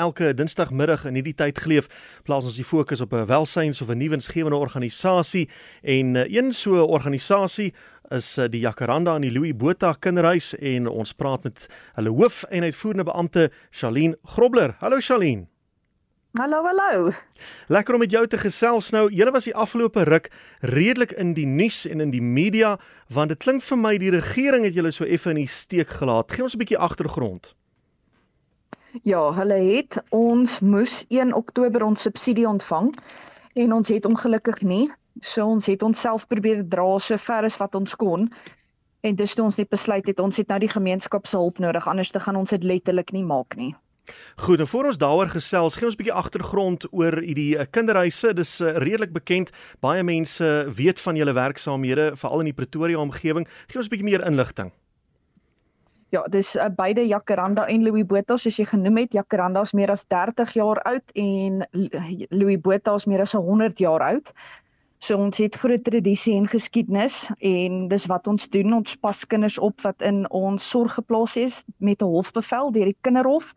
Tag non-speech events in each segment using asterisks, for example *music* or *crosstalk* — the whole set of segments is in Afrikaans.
elke Dinsdagmiddag in hierdie tyd geleef, plaas ons die fokus op 'n welsyns of 'n nuwensgewende organisasie en uh, een so 'n organisasie is uh, die Jacaranda aan die Louis Botha Kinderhuis en ons praat met hulle hoof en uitvoerende beampte Shalien Grobler. Hallo Shalien. Hallo, hallo. Lekker om met jou te gesels nou. Julle was die afgelope ruk redelik in die nuus en in die media want dit klink vir my die regering het julle so effe in die steek gelaat. Gee ons 'n bietjie agtergrond. Ja, hulle het ons moes 1 Oktober ons subsidie ontvang en ons het ongelukkig nie. So ons het onsself probeer dra so ver as wat ons kon. En dis toe ons net besluit het ons het nou die gemeenskap se hulp nodig anders te gaan ons dit letterlik nie maak nie. Goed, en voor ons daaroor gesels, gee ons 'n bietjie agtergrond oor hierdie uh, kinderhuise. Dis uh, redelik bekend. Baie mense weet van julle werksaamhede, veral in die Pretoria omgewing. Gee ons 'n bietjie meer inligting. Ja, dis uh, beide Jacaranda en Louis Botha soos jy genoem het. Jacaranda is meer as 30 jaar oud en Louis Botha is meer as 100 jaar oud. So ons het groot tradisie en geskiedenis en dis wat ons doen. Ons pas kinders op wat in ons sorg geplaas is met 'n hofbevel deur die kinderhof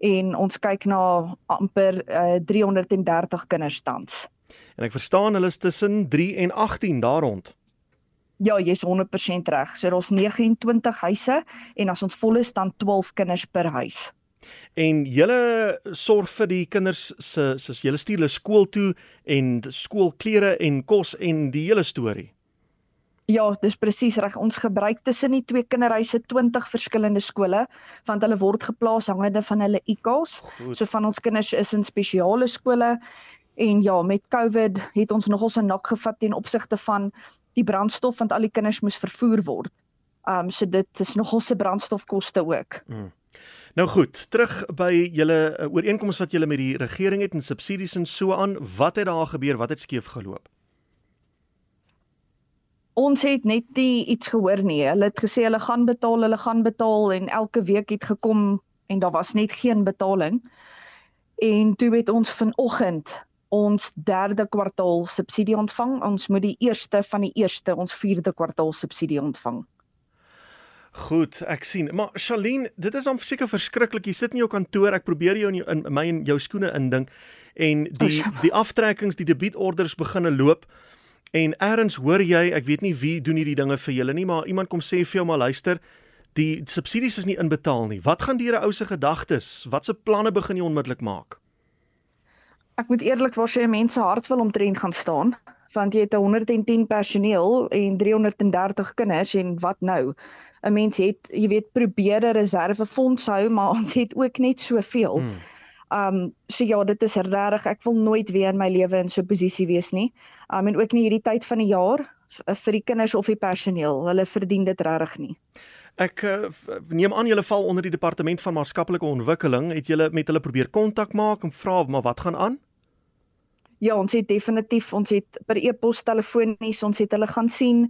en ons kyk na amper uh, 330 kinders tans. En ek verstaan hulle is tussen 3 en 18 daar rond. Ja, jy's 100% reg. So daar's 29 huise en as ons vol is dan 12 kinders per huis. En julle sorg vir die kinders se soos julle stuur hulle skool toe en skoolklere en kos en die hele storie. Ja, dis presies reg. Ons gebruik tussen die twee kinderhuise 20 verskillende skole want hulle word geplaas hangende van hulle IKAs. So van ons kinders is in spesiale skole en ja, met COVID het ons nogal so nak gevat ten opsigte van die brandstof want al die kinders moes vervoer word. Um so dit is nogal se brandstofkoste ook. Mm. Nou goed, terug by julle uh, ooreenkomste wat julle met die regering het en subsidies en so aan, wat het daar gebeur? Wat het skeef geloop? ons het net nie iets gehoor nie. Hulle het gesê hulle gaan betaal, hulle gaan betaal en elke week het gekom en daar was net geen betaling. En toe het ons vanoggend ons derde kwartaal subsidie ontvang. Ons moet die eerste van die eerste ons vierde kwartaal subsidie ontvang. Goed, ek sien. Maar Shalien, dit is dan seker verskriklik. Jy sit in jou kantoor, ek probeer jou in, jou, in my en jou skoene indink en die die aftrekkings, die debietorders begine loop. En eers hoor jy, ek weet nie wie doen hierdie dinge vir julle nie, maar iemand kom sê vir jou maar luister, die subsidies is nie inbetaal nie. Wat gaan die ou se gedagtes? Watse planne begin jy onmiddellik maak? Ek moet eerlikwaar sê mense hart wil omtrent gaan staan want jy het 110 personeel en 330 kinders en wat nou? 'n Mens het, jy weet, probeer 'n reservefonds hou, maar ons het ook net soveel. Hmm. Um so ja, dit is regtig ek wil nooit weer in my lewe in so 'n posisie wees nie. Um en ook nie hierdie tyd van die jaar vir die kinders of die personeel. Hulle verdien dit regtig nie. Ek uh, neem aan julle val onder die departement van maatskaplike ontwikkeling. Het julle met hulle probeer kontak maak en vra maar wat gaan aan? Ja, ons het definitief ons het per e-pos, telefonies, ons het hulle gaan sien.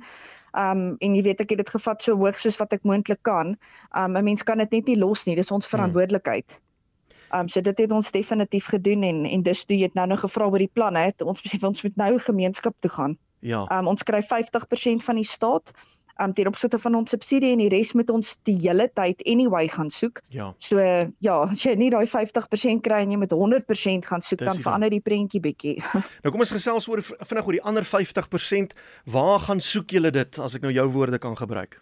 Um en jy weet ek het dit gevat so hoog soos wat ek moontlik kan. Um 'n mens kan dit net nie los nie. Dis ons hmm. verantwoordelikheid. Hmm. Um so dit het ons definitief gedoen en en dis toe jy het nou nog gevra oor die planne ons *laughs* besef ons moet nou gemeenskap toe gaan. Ja. Um ons kry 50% van die staat um ten opsigte van ons subsidie en die res moet ons die hele tyd anyway gaan soek. Ja. So ja, as jy nie daai 50% kry en jy met 100% gaan soek Dis dan verander die prentjie bietjie. *laughs* Nou kom ons gesels oor vinnig oor die ander 50%. Waar gaan soek julle dit as ek nou jou woorde kan gebruik?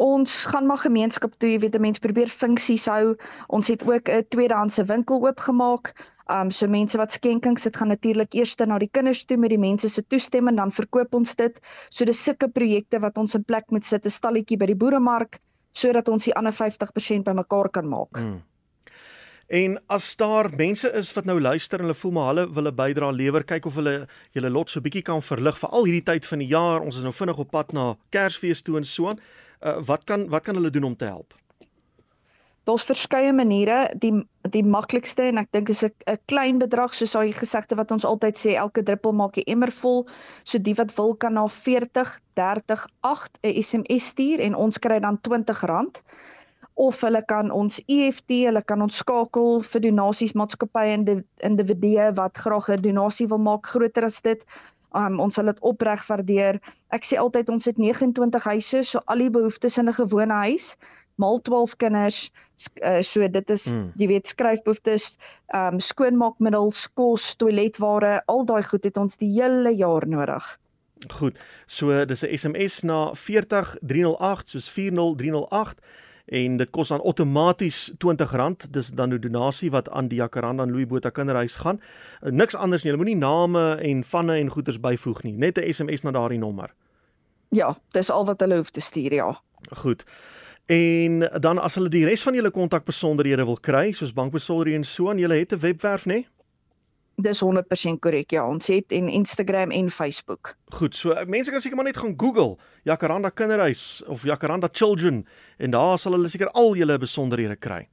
ons gaan maar gemeenskap toe, jy weet, mense probeer funksies hou. Ons het ook 'n tweedehandse winkel oopgemaak. Um so mense wat skenkings het gaan natuurlik eers na die kinders toe met die mense se toestemming dan verkoop ons dit. So dis sulke projekte wat ons in plek moet sit, 'n stalletjie by die boeremark sodat ons die ander 50% bymekaar kan maak. Mm. En as daar mense is wat nou luister en hulle voel maar hulle wil 'n bydrae lewer, kyk of hulle julle lot so bietjie kan verlig vir al hierdie tyd van die jaar. Ons is nou vinnig op pad na Kersfees toe en so aan uh, wat kan wat kan hulle doen om te help? Daar's verskeie maniere. Die die maklikste en ek dink is 'n klein bedrag soos die gesegde wat ons altyd sê, elke druppel maak die emmer vol. So die wat wil kan na 40 30 8 'n SMS stuur en ons kry dan R20 of hulle kan ons EFT, hulle kan ons skakel vir donasies maatskappye en individue wat graag 'n donasie wil maak groter as dit Um, ons sal dit opreg waardeer. Ek sê altyd ons het 29 huise, so al die behoeftes in 'n gewone huis, mal 12 kinders. Uh, so dit is mm. jy weet skryfbehoeftes, ehm um, skoonmaakmiddels, kos, toiletware, al daai goed het ons die hele jaar nodig. Goed. So dis 'n SMS na 40308 soos 40308 en dit kos dan outomaties R20. Dis dan 'n donasie wat aan die Jacaranda en Louis Botha Kinderhuis gaan. Uh, niks anders nie. Jy moenie name en vanne en goeders byvoeg nie. Net 'n SMS na daardie nommer. Ja, dis al wat hulle hoef te stuur, ja. Goed. En dan as hulle die res van julle kontakbesonderhede wil kry, soos bankbesonderhede en so, en julle het 'n webwerf, né? Nee? Dis 100% korrek. Ja, ons het en Instagram en Facebook. Goed, so mense kan seker maar net gaan Google Jacaranda Kinderhuis of Jacaranda Children en daar sal hulle seker al julle besonderhede kry.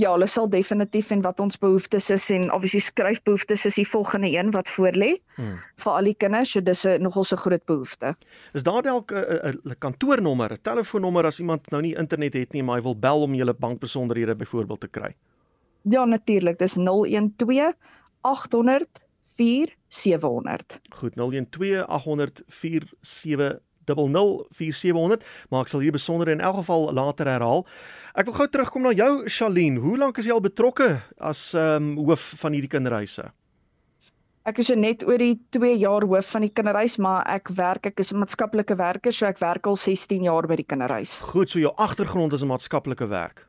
Ja, hulle sal definitief en wat ons behoeftes is en obviously skryfbehoeftes is die volgende een wat voor lê hmm. vir al die kinders. So dis 'n nogal so groot behoefte. Is daar dalk 'n kantoornommer, 'n telefoonnommer as iemand nou nie internet het nie, maar hy wil bel om julle bankbesonderhede byvoorbeeld te kry? Ja, natuurlik. Dis 012 800 4700. Goed, 012 800 4700, maar ek sal hier besonder in elk geval later herhaal. Ek wil gou terugkom na jou Shalien. Hoe lank is jy al betrokke as ehm um, hoof van hierdie kinderhuise? Ek is net oor die 2 jaar hoof van die kinderhuis, maar ek werk ek is 'n maatskaplike werker, so ek werk al 16 jaar by die kinderhuis. Goed, so jou agtergrond is 'n maatskaplike werk.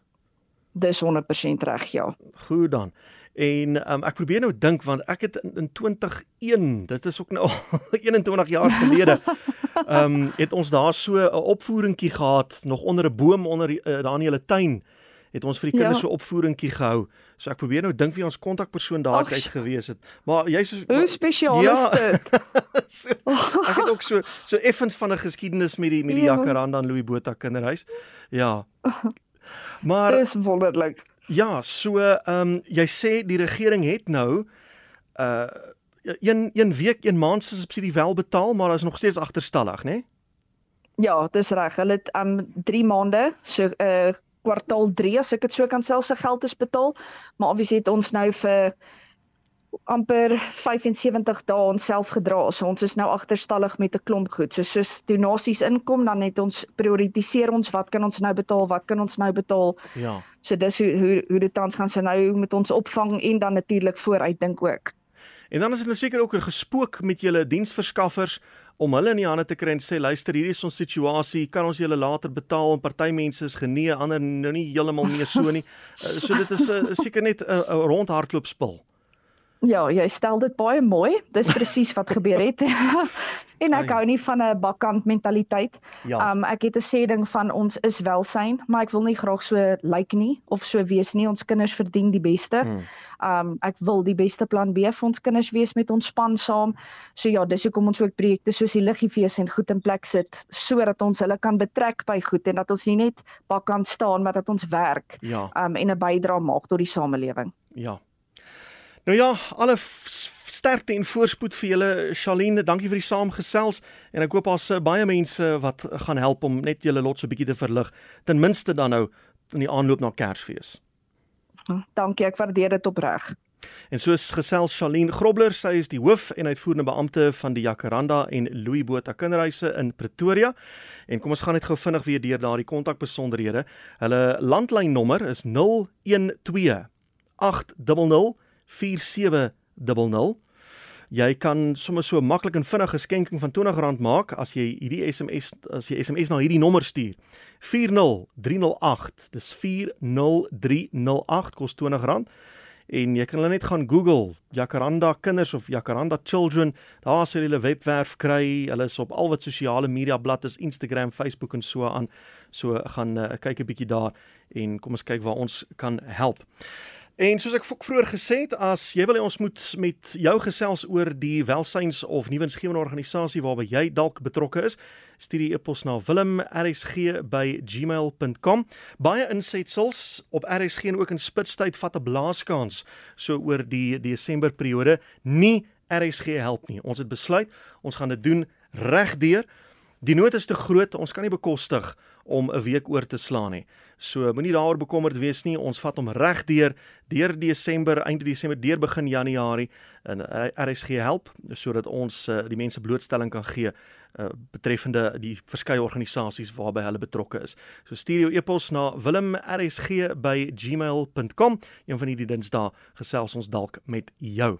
Dis 100% reg, ja. Goed dan. En um, ek probeer nou dink want ek het in, in 2001, dit is ook nou 21 *laughs* jaar gelede, *laughs* ehm um, het ons daar so 'n opvoeringkie gehad nog onder 'n boom onder die, uh, daar in julle tuin. Het ons vir die kinders ja. so opvoeringkie gehou. So ek probeer nou dink wie ons kontakpersoon daar tyd gewees het. Maar jy's Hoe spesiaal ja, is dit? *laughs* so, ek het ook so so effens van 'n geskiedenis met die met die ja. Jacaranda en Louis Botha kinderhuis. Ja. *laughs* Maar Dis wonderlik. Ja, so ehm um, jy sê die regering het nou uh een een week, een maand se subsidie wel betaal, maar is nog steeds agterstallig, né? Nee? Ja, dis reg. Hulle het um 3 maande, so uh kwartaal 3 as ek dit so kan selfs se geld is betaal, maar obviously het ons nou vir amper 75 dae onsself gedra. So ons is nou agterstallig met 'n klomp goed. So soos donasies inkom, dan het ons prioritiseer ons wat kan ons nou betaal, wat kan ons nou betaal. Ja. So dis hoe hoe hoe dit tans gaan so nou met ons opvang en dan natuurlik vooruit dink ook. En dan is dit nou seker ook 'n gespook met julle diensverskaffers om hulle in die hande te kry en sê luister hierdie is ons situasie. Kan ons julle later betaal? En party mense is genee ander nou nie heeltemal meer so nie. Uh, *laughs* so dit is uh, seker net 'n uh, rondhardloopspel Ja, jy stel dit baie mooi. Dis *laughs* presies wat gebeur het. *laughs* en ek hou nie van 'n bakkant mentaliteit. Ja. Um ek het 'n sê ding van ons is welsyn, maar ek wil nie graag so lyk like nie of so wees nie. Ons kinders verdien die beste. Hmm. Um ek wil die beste plan B vir ons kinders wees met ons span saam. So ja, dis hoekom ons ook projekte soos die Liggiefies en goed in plek sit sodat ons hulle kan betrek by goed en dat ons nie net bakkant staan maar dat ons werk ja. um en 'n bydrae maak tot die samelewing. Ja, Nou ja, alle sterkte en voorspoed vir julle Shaline. Dankie vir die saamgesels en ek hoop daar's uh, baie mense wat gaan help om net julle lot so bietjie te verlig. Ten minste dan nou in die aanloop na Kersfees. Dankie, ek waardeer dit opreg. En soos gesels Shaline Grobler, sy is die hoof en uitvoerende beampte van die Jacaranda en Louis Botha Kinderhuise in Pretoria. En kom ons gaan net gou vinnig weer deur daardie kontakbesonderhede. Hulle landlynnommer is 012 800 4700. Jy kan sommer so maklik en vinnig 'n skenking van R20 maak as jy hierdie SMS as jy SMS na hierdie nommer stuur. 40308. Dis 40308 kos R20 en jy kan hulle net gaan Google Jacaranda kinders of Jacaranda children. Daar sal jy hulle webwerf kry. Hulle is op al wat sosiale media bladsy is, Instagram, Facebook en so aan. So gaan uh, kyk 'n bietjie daar en kom ons kyk waar ons kan help. En soos ek vroeër gesê het, as jy wil hê ons moet met jou gesels oor die welsyns of nuwensgewende organisasie waarby jy dalk betrokke is, stuur die e-pos na wilm@rsg@gmail.com. Baie insetsels op RSG en ook in Spitstyd vat 'n blaaskans so oor die Desember periode nie RSG help nie. Ons het besluit ons gaan dit doen regdeur. Die nood is te groot, ons kan nie bekostig om 'n week oor te slaan nie. So moenie daaroor bekommerd wees nie. Ons vat hom reg deur deur Desember, einde Desember, deur begin Januarie en RSG help sodat ons uh, die mense blootstelling kan gee uh, betreffende die verskeie organisasies waarby hulle betrokke is. So stuur jou e-pos na wilmrsg@gmail.com. Een van hierdie dinsdae gesels ons dalk met jou.